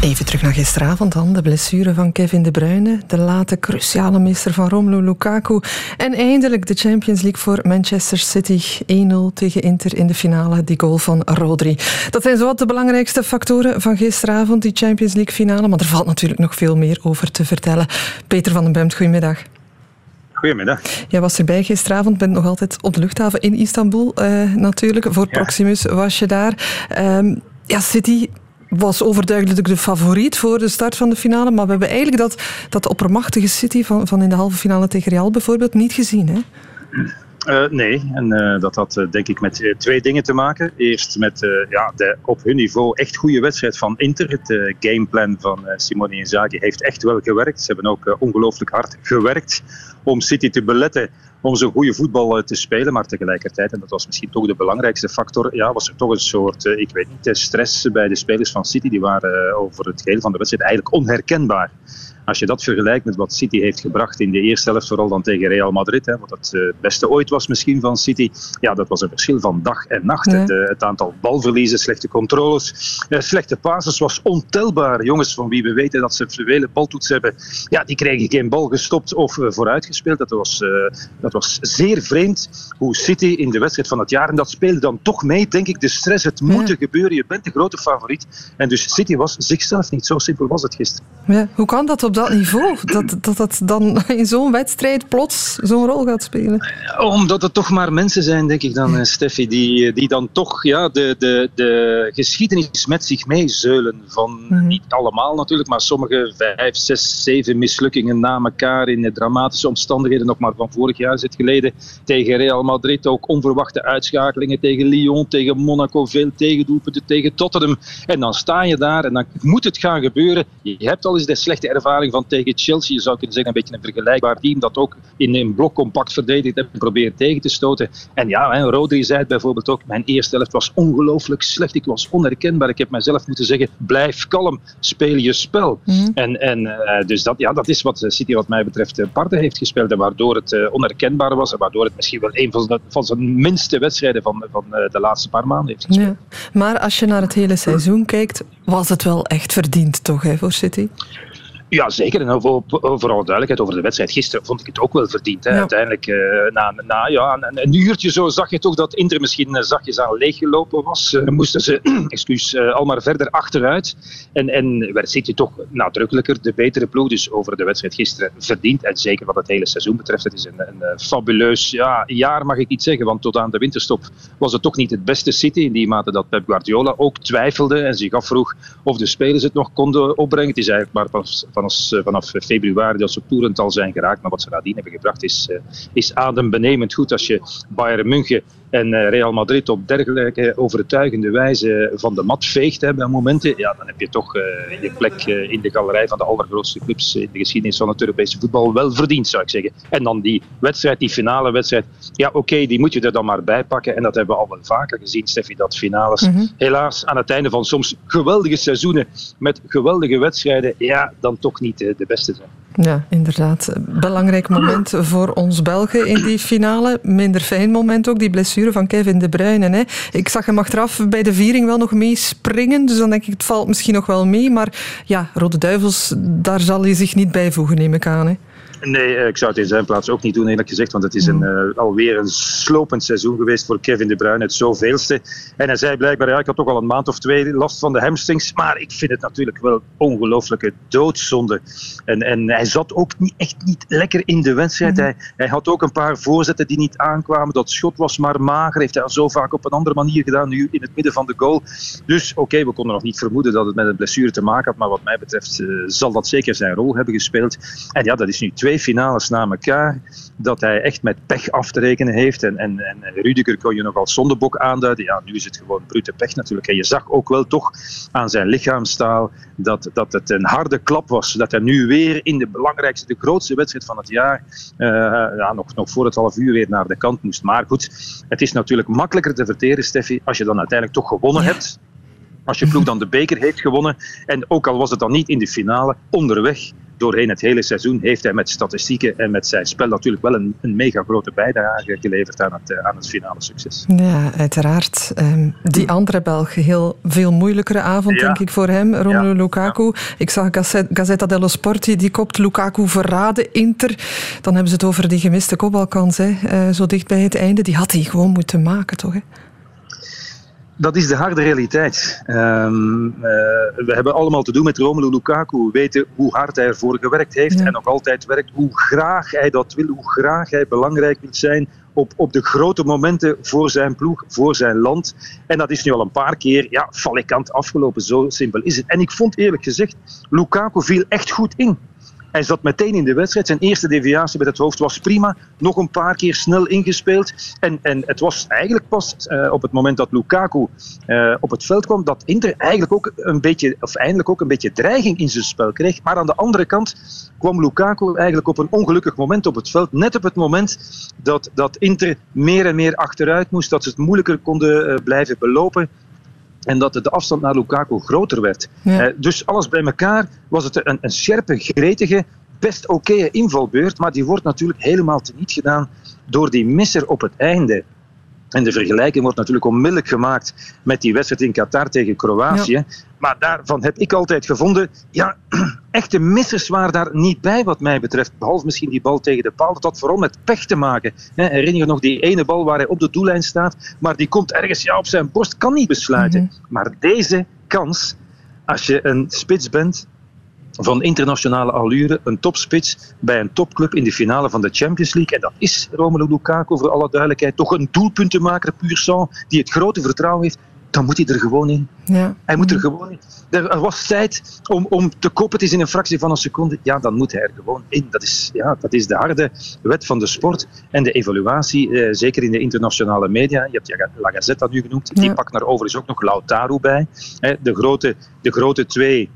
Even terug naar gisteravond dan. De blessure van Kevin De Bruyne. De late cruciale meester van Romelu Lukaku. En eindelijk de Champions League voor Manchester City. 1-0 tegen Inter in de finale. Die goal van Rodri. Dat zijn zowat de belangrijkste factoren van gisteravond. Die Champions League finale. Maar er valt natuurlijk nog veel meer over te vertellen. Peter van den Bemt, goedemiddag. Goedemiddag. Jij was erbij gisteravond, bent nog altijd op de luchthaven in Istanbul uh, natuurlijk. Voor Proximus was je daar. Um, ja, City was overduidelijk de favoriet voor de start van de finale. Maar we hebben eigenlijk dat, dat oppermachtige City van, van in de halve finale tegen Real bijvoorbeeld niet gezien. Hè? Uh, nee, en uh, dat had uh, denk ik met twee dingen te maken. Eerst met ja, de op hun niveau echt goede wedstrijd van Inter. Het gameplan van Simone Inzaghi heeft echt wel gewerkt. Ze hebben ook ongelooflijk hard gewerkt om City te beletten om zo'n goede voetbal te spelen. Maar tegelijkertijd, en dat was misschien toch de belangrijkste factor, ja, was er toch een soort, ik weet niet, stress bij de spelers van City. Die waren over het geheel van de wedstrijd eigenlijk onherkenbaar. Als je dat vergelijkt met wat City heeft gebracht in de eerste helft, vooral dan tegen Real Madrid, hè, wat het beste ooit was misschien van City, ja, dat was een verschil van dag en nacht. Ja. Het aantal balverliezen, slechte controles, slechte passes was ontelbaar. Jongens van wie we weten dat ze fluwele baltoets hebben, ja, die kregen geen bal gestopt of vooruitgespeeld. Dat was, dat was zeer vreemd hoe City in de wedstrijd van het jaar, en dat speelde dan toch mee, denk ik, de stress, het moet ja. gebeuren, je bent de grote favoriet. En dus City was zichzelf niet, zo simpel was het gisteren. Ja, hoe kan dat op dat niveau? Dat dat, dat dan in zo'n wedstrijd plots zo'n rol gaat spelen? Omdat het toch maar mensen zijn, denk ik dan, Steffi, die, die dan toch ja, de, de, de geschiedenis met zich meezeulen. Van mm. niet allemaal natuurlijk, maar sommige vijf, zes, zeven mislukkingen na elkaar in dramatische omstandigheden. Nog maar van vorig jaar zit geleden tegen Real Madrid. Ook onverwachte uitschakelingen tegen Lyon, tegen Monaco, veel tegendoelpunten tegen Tottenham. En dan sta je daar en dan moet het gaan gebeuren. Je hebt al eens de slechte ervaring van tegen Chelsea. Je zou kunnen zeggen een beetje een vergelijkbaar team dat ook in een blok compact verdedigd heeft en probeert tegen te stoten. En ja, hè, Rodri zei het bijvoorbeeld ook. Mijn eerste helft was ongelooflijk slecht. Ik was onherkenbaar. Ik heb mezelf moeten zeggen, blijf kalm, speel je spel. Mm. En, en uh, dus dat, ja, dat is wat City wat mij betreft parten heeft gespeeld en waardoor het uh, onherkenbaar was en waardoor het misschien wel een van, de, van zijn minste wedstrijden van, van uh, de laatste paar maanden heeft gespeeld. Ja. Maar als je naar het hele seizoen kijkt, was het wel echt verdiend toch hè, voor City? Ja, zeker. En vooral duidelijkheid over de wedstrijd gisteren vond ik het ook wel verdiend. Hè. Ja. Uiteindelijk, uh, na, na ja, een, een, uurtje zo zag je toch dat Inter misschien uh, zachtjes aan leeggelopen was. Uh, moesten ze excuus, al maar verder achteruit. En, en werd City toch nadrukkelijker de betere ploeg. Dus over de wedstrijd gisteren verdiend. En zeker wat het hele seizoen betreft. Het is een, een fabuleus ja, jaar, mag ik niet zeggen. Want tot aan de winterstop was het toch niet het beste City. In die mate dat Pep Guardiola ook twijfelde en zich afvroeg of de spelers het nog konden opbrengen. Het is eigenlijk maar pas vanaf, vanaf februari dat ze toerental zijn geraakt. Maar wat ze nadien hebben gebracht is, is adembenemend goed. Als je Bayern München en Real Madrid op dergelijke overtuigende wijze van de mat veegt hè, bij momenten, ja, dan heb je toch uh, je plek uh, in de galerij van de allergrootste clubs in de geschiedenis van het Europese voetbal wel verdiend, zou ik zeggen. En dan die wedstrijd, die finale wedstrijd, ja oké, okay, die moet je er dan maar bij pakken. En dat hebben we al wel vaker gezien, Steffi, dat finales mm -hmm. helaas aan het einde van soms geweldige seizoenen met geweldige wedstrijden, ja, dan toch niet uh, de beste zijn. Ja, inderdaad. Belangrijk moment voor ons Belgen in die finale. Minder fijn moment ook, die blessure van Kevin De Bruyne. Hè. Ik zag hem achteraf bij de viering wel nog meespringen, dus dan denk ik, het valt misschien nog wel mee. Maar ja, Rode Duivels, daar zal hij zich niet bijvoegen, neem ik aan. Hè. Nee, ik zou het in zijn plaats ook niet doen, eerlijk gezegd. Want het is een, uh, alweer een slopend seizoen geweest voor Kevin De Bruyne. Het zoveelste. En hij zei blijkbaar, ja, ik had toch al een maand of twee last van de hamstrings. Maar ik vind het natuurlijk wel ongelooflijke doodzonde. En, en hij zat ook niet, echt niet lekker in de wedstrijd. Mm. Hij, hij had ook een paar voorzetten die niet aankwamen. Dat schot was maar mager. Heeft hij al zo vaak op een andere manier gedaan, nu in het midden van de goal. Dus oké, okay, we konden nog niet vermoeden dat het met een blessure te maken had. Maar wat mij betreft uh, zal dat zeker zijn rol hebben gespeeld. En ja, dat is nu twee twee finales na elkaar, dat hij echt met pech af te rekenen heeft. En, en, en Rudiger kon je nog als zondebok aanduiden. Ja, nu is het gewoon brute pech natuurlijk. En je zag ook wel toch aan zijn lichaamstaal dat, dat het een harde klap was. Dat hij nu weer in de belangrijkste, de grootste wedstrijd van het jaar, uh, ja, nog, nog voor het half uur weer naar de kant moest. Maar goed, het is natuurlijk makkelijker te verteren, Steffi, als je dan uiteindelijk toch gewonnen ja. hebt Als je ploeg dan de beker heeft gewonnen, en ook al was het dan niet in de finale, onderweg doorheen het hele seizoen heeft hij met statistieken en met zijn spel natuurlijk wel een, een mega grote bijdrage geleverd aan het, eh, aan het finale succes. Ja, uiteraard. Um, die andere Belg, heel veel moeilijkere avond denk ik voor hem, Romelu Lukaku. Ik zag Gazzetta dello Sporti, die kopt Lukaku verraden, Inter. Dan hebben ze het over die gemiste kopbalkans, hè. Uh, zo dicht bij het einde. Die had hij gewoon moeten maken, toch? Hè? Dat is de harde realiteit. Um, uh, we hebben allemaal te doen met Romelu Lukaku. We weten hoe hard hij ervoor gewerkt heeft en nog altijd werkt. Hoe graag hij dat wil, hoe graag hij belangrijk wil zijn op, op de grote momenten voor zijn ploeg, voor zijn land. En dat is nu al een paar keer ja, falikant afgelopen. Zo simpel is het. En ik vond eerlijk gezegd, Lukaku viel echt goed in. Hij zat meteen in de wedstrijd. Zijn eerste deviatie met het hoofd was prima. Nog een paar keer snel ingespeeld. En, en het was eigenlijk pas uh, op het moment dat Lukaku uh, op het veld kwam, dat Inter eigenlijk ook een beetje, of eindelijk ook een beetje dreiging in zijn spel kreeg. Maar aan de andere kant kwam Lukaku eigenlijk op een ongelukkig moment op het veld. Net op het moment dat, dat Inter meer en meer achteruit moest, dat ze het moeilijker konden uh, blijven belopen. En dat de afstand naar Lukaku groter werd. Ja. Uh, dus alles bij elkaar was het een, een scherpe, gretige, best oké invalbeurt. Maar die wordt natuurlijk helemaal teniet gedaan door die misser op het einde. En de vergelijking wordt natuurlijk onmiddellijk gemaakt met die wedstrijd in Qatar tegen Kroatië. Ja. Maar daarvan heb ik altijd gevonden, ja, echte missers waren daar niet bij wat mij betreft. Behalve misschien die bal tegen de paal. Dat had vooral met pech te maken. Herinner je nog die ene bal waar hij op de doellijn staat, maar die komt ergens ja, op zijn borst, kan niet besluiten. Mm -hmm. Maar deze kans, als je een spits bent van internationale allure, een topspits bij een topclub in de finale van de Champions League. En dat is Romelu Lukaku, voor alle duidelijkheid, toch een doelpuntenmaker puur sang, die het grote vertrouwen heeft dan moet hij er gewoon in. Ja. Hij moet er gewoon in. Er was tijd om, om te kopen, het is in een fractie van een seconde. Ja, dan moet hij er gewoon in. Dat is, ja, dat is de harde wet van de sport. En de evaluatie, eh, zeker in de internationale media, je hebt La Gazzetta nu genoemd, ja. die pakt daar overigens ook nog Lautaro bij. De grote, de grote twee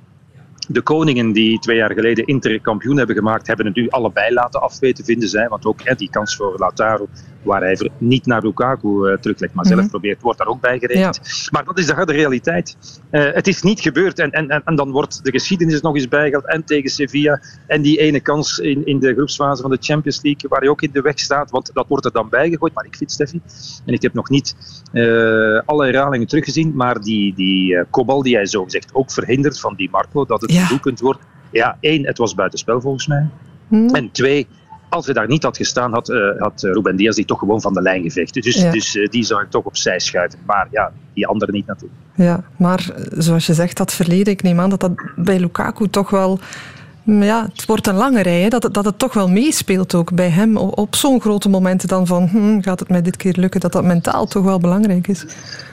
de koningen die twee jaar geleden Inter kampioen hebben gemaakt, hebben het nu allebei laten afweten, vinden zij. Want ook die kans voor Lautaro, waar hij niet naar Lukaku uh, teruglegt, maar zelf mm -hmm. probeert, wordt daar ook bij gerekend. Ja. Maar dat is de harde realiteit. Uh, het is niet gebeurd en, en, en, dan wordt de geschiedenis nog eens bijgehaald. En tegen Sevilla en die ene kans in, in de groepsfase van de Champions League, waar hij ook in de weg staat, want dat wordt er dan bijgegooid. Maar ik vind, Steffi, en ik heb nog niet uh, alle herhalingen teruggezien, maar die, die Kobal die hij zo gezegd ook verhindert van die Marco, dat het ja. een doelpunt wordt. Ja, één, het was buitenspel volgens mij. Hmm. En twee, als hij daar niet had gestaan, had, uh, had Ruben Diaz die toch gewoon van de lijn gevecht. Dus, ja. dus uh, die zou ik toch opzij schuiven. Maar ja, die andere niet natuurlijk. Ja, maar zoals je zegt, dat verleden, ik neem aan dat dat bij Lukaku toch wel... Ja, het wordt een lange rij, hè? Dat, het, dat het toch wel meespeelt ook bij hem op, op zo'n grote momenten dan van hm, gaat het mij dit keer lukken, dat dat mentaal toch wel belangrijk is.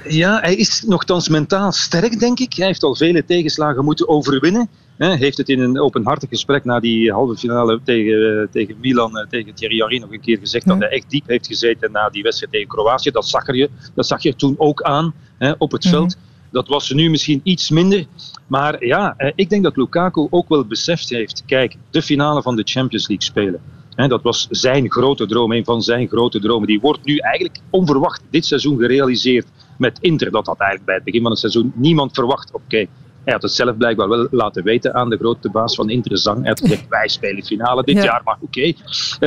Ja, hij is nogthans mentaal sterk, denk ik. Hij heeft al vele tegenslagen moeten overwinnen. Heeft het in een openhartig gesprek na die halve finale tegen, tegen Milan, tegen Thierry Henry nog een keer gezegd dat hij echt diep heeft gezeten na die wedstrijd tegen Kroatië. Dat zag je, dat zag je toen ook aan hè, op het veld. Mm -hmm. Dat was nu misschien iets minder. Maar ja, ik denk dat Lukaku ook wel beseft heeft. Kijk, de finale van de Champions League spelen. Dat was zijn grote droom, een van zijn grote dromen. Die wordt nu eigenlijk onverwacht dit seizoen gerealiseerd met Inter. Dat had eigenlijk bij het begin van het seizoen niemand verwacht. Oké, okay. Hij had het zelf blijkbaar wel laten weten aan de grote baas van Inter Zang. Hij had gezegd, wij spelen finale dit ja. jaar, maar oké. Okay.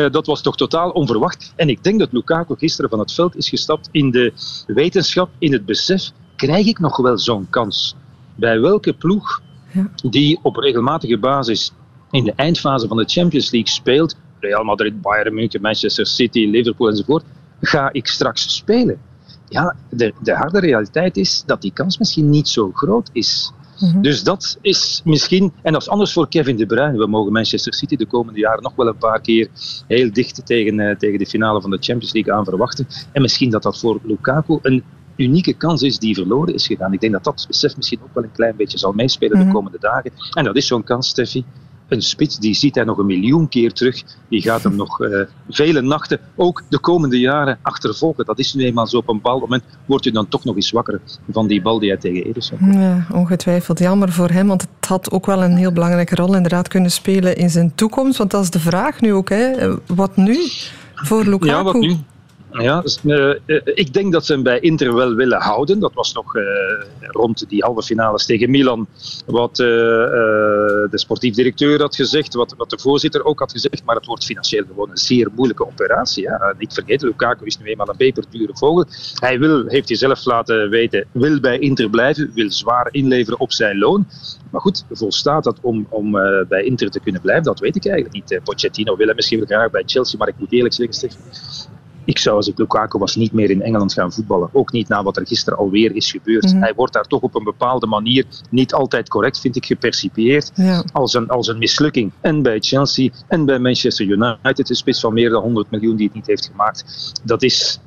Uh, dat was toch totaal onverwacht. En ik denk dat Lukaku gisteren van het veld is gestapt in de wetenschap, in het besef krijg ik nog wel zo'n kans? Bij welke ploeg die op regelmatige basis in de eindfase van de Champions League speelt, Real Madrid, Bayern München, Manchester City, Liverpool enzovoort, ga ik straks spelen? Ja, de, de harde realiteit is dat die kans misschien niet zo groot is. Mm -hmm. Dus dat is misschien, en dat is anders voor Kevin De Bruyne. We mogen Manchester City de komende jaren nog wel een paar keer heel dicht tegen, uh, tegen de finale van de Champions League aan verwachten. En misschien dat dat voor Lukaku een unieke kans is die verloren is gegaan. Ik denk dat dat besef misschien ook wel een klein beetje zal meespelen de komende dagen. En dat is zo'n kans, Steffi. Een spits, die ziet hij nog een miljoen keer terug. Die gaat hem nog uh, vele nachten, ook de komende jaren, achtervolgen. Dat is nu eenmaal zo. Op een bepaald moment wordt je dan toch nog eens wakker van die bal die hij tegen Ederson. Ja, ongetwijfeld. Jammer voor hem, want het had ook wel een heel belangrijke rol inderdaad kunnen spelen in zijn toekomst. Want dat is de vraag nu ook. Hè. Wat nu voor Lukaku? Ja, wat nu? Ja, dus, uh, ik denk dat ze hem bij Inter wel willen houden. Dat was nog uh, rond die halve finales tegen Milan. Wat de sportief directeur had gezegd, wat, wat, de voorzitter ook had gezegd. Maar het wordt financieel gewoon een zeer moeilijke operatie. Ja. Niet vergeten, Lukaku is nu eenmaal een peperdure vogel. Hij wil, heeft hij zelf laten weten, wil bij Inter blijven. Wil zwaar inleveren op zijn loon. Maar goed, volstaat dat om, om bij Inter te kunnen blijven? Dat weet ik eigenlijk niet. Pochettino wil hem misschien wel graag bij Chelsea. Maar ik moet eerlijk zeggen, ik zou als ik Lukaku was niet meer in Engeland gaan voetballen. Ook niet na wat er gisteren alweer is gebeurd. Mhm. Hij wordt daar toch op een bepaalde manier niet altijd correct, vind ik, gepercipieerd. Als, een, als een mislukking. En bij Chelsea en bij Manchester United. Een spits van meer dan 100 miljoen die het niet heeft gemaakt. Dat is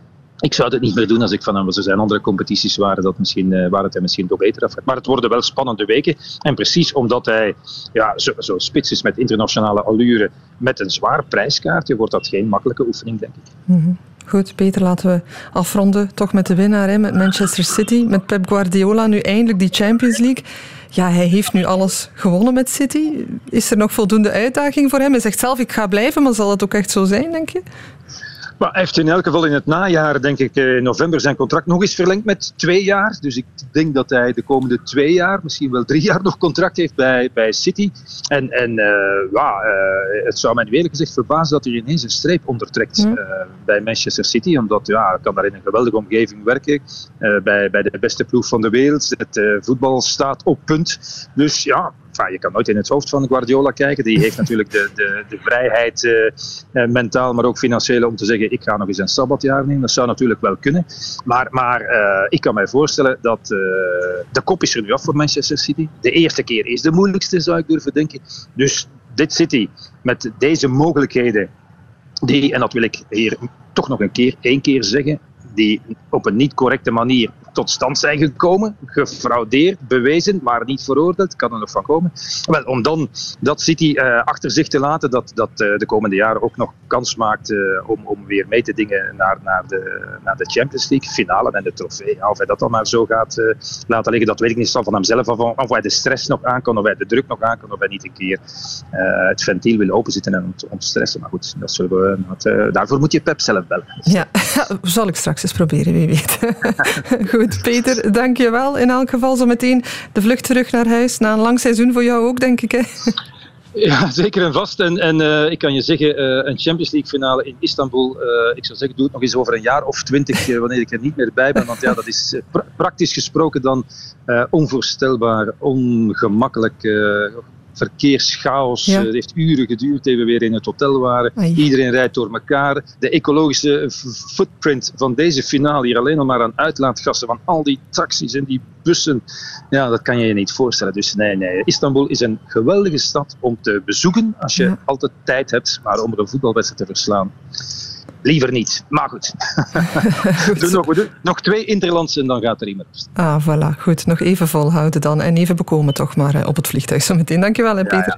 ik zou het niet meer doen als ik van hem was. Er zijn andere competities waar, dat misschien, uh, waar het hij misschien toch beter afgaat. Maar het worden wel spannende weken. En precies omdat hij ja, zo, zo spits is met internationale allure, met een zwaar prijskaartje, wordt dat geen makkelijke oefening, denk ik. Mhm. Goed, Peter, laten we afronden. Toch met de winnaar, hè, met Manchester City. Met Pep Guardiola nu eindelijk die Champions League. Ja, hij heeft nu alles gewonnen met City. Is er nog voldoende uitdaging voor hem? Hij zegt zelf, ik ga blijven, maar zal het ook echt zo zijn, denk je? Maar hij heeft in elk geval in het najaar, denk ik, eh, in november zijn contract nog eens verlengd met twee jaar. Dus ik denk dat hij de komende twee jaar, misschien wel drie jaar nog contract heeft bij, bij City. En, en uh, ja, uh, het zou mij eerlijk gezegd verbazen dat hij ineens een streep ondertrekt uh, bij Manchester City. Omdat ja, hij kan daar in een geweldige omgeving werken. bij, bij de beste ploeg van de wereld. Het voetbal staat op punt. Dus ja, enfin, je kan nooit in het hoofd van Guardiola kijken. Die heeft natuurlijk de, de, de vrijheid, uh, mentaal, maar ook financieel, om te zeggen: ik ga nog eens een sabbatjaar nemen. Dat zou natuurlijk wel kunnen. Maar, maar uh, ik kan mij voorstellen dat uh, de kop is er nu af voor Manchester City. De eerste keer is de moeilijkste, zou ik durven denken. Dus dit City, met deze mogelijkheden, die, en dat wil ik hier toch nog een keer, één keer zeggen, die op een niet correcte manier tot stand zijn gekomen, gefraudeerd, bewezen, maar niet veroordeeld, kan er nog van komen. Wel, om dan dat City uh, achter zich te laten, dat, dat uh, de komende jaren ook nog kans maakt uh, om, om weer mee te dingen naar, naar, de, naar de Champions League finale en de trofee. Of hij dat dan maar zo gaat laten liggen, dat weet ik niet van hemzelf. Of, of hij de stress nog aan kan, of hij de druk nog aan kan, of hij niet een keer het ventiel wil openzitten en ontstressen. Maar goed, dat zullen we, daarvoor moet je Pep zelf bellen. Ja, zal ik straks eens proberen, wie weet. goed. Peter, dank je wel. In elk geval zo meteen de vlucht terug naar huis. Na een lang seizoen voor jou ook, denk ik. Hè? Ja, zeker en vast. En, en uh, ik kan je zeggen, uh, een Champions League finale in Istanbul, uh, ik zou zeggen, doe het nog eens over een jaar of twintig, wanneer ik er niet meer bij ben. Want ja, dat is pra praktisch gesproken dan onvoorstelbaar, ongemakkelijk, verkeerschaos. Het heeft uren geduurd eer we weer in het hotel waren. Iedereen rijdt door elkaar. De ecologische footprint van deze finale hier alleen al maar aan uitlaatgassen van al die taxis en die bussen. Ja, dat kan je je niet voorstellen. Dus nee, nee. Istanbul is een geweldige stad om te bezoeken als je altijd tijd hebt, maar om er een voetbalwedstrijd te verslaan liever niet. Maar goed. goed. nog, nog twee Interlandse en dan gaat er iemand. Ah, voilà. Goed. Nog even volhouden dan. En even bekomen toch maar op het vliegtuig zo meteen. Dankjewel, hè, Peter.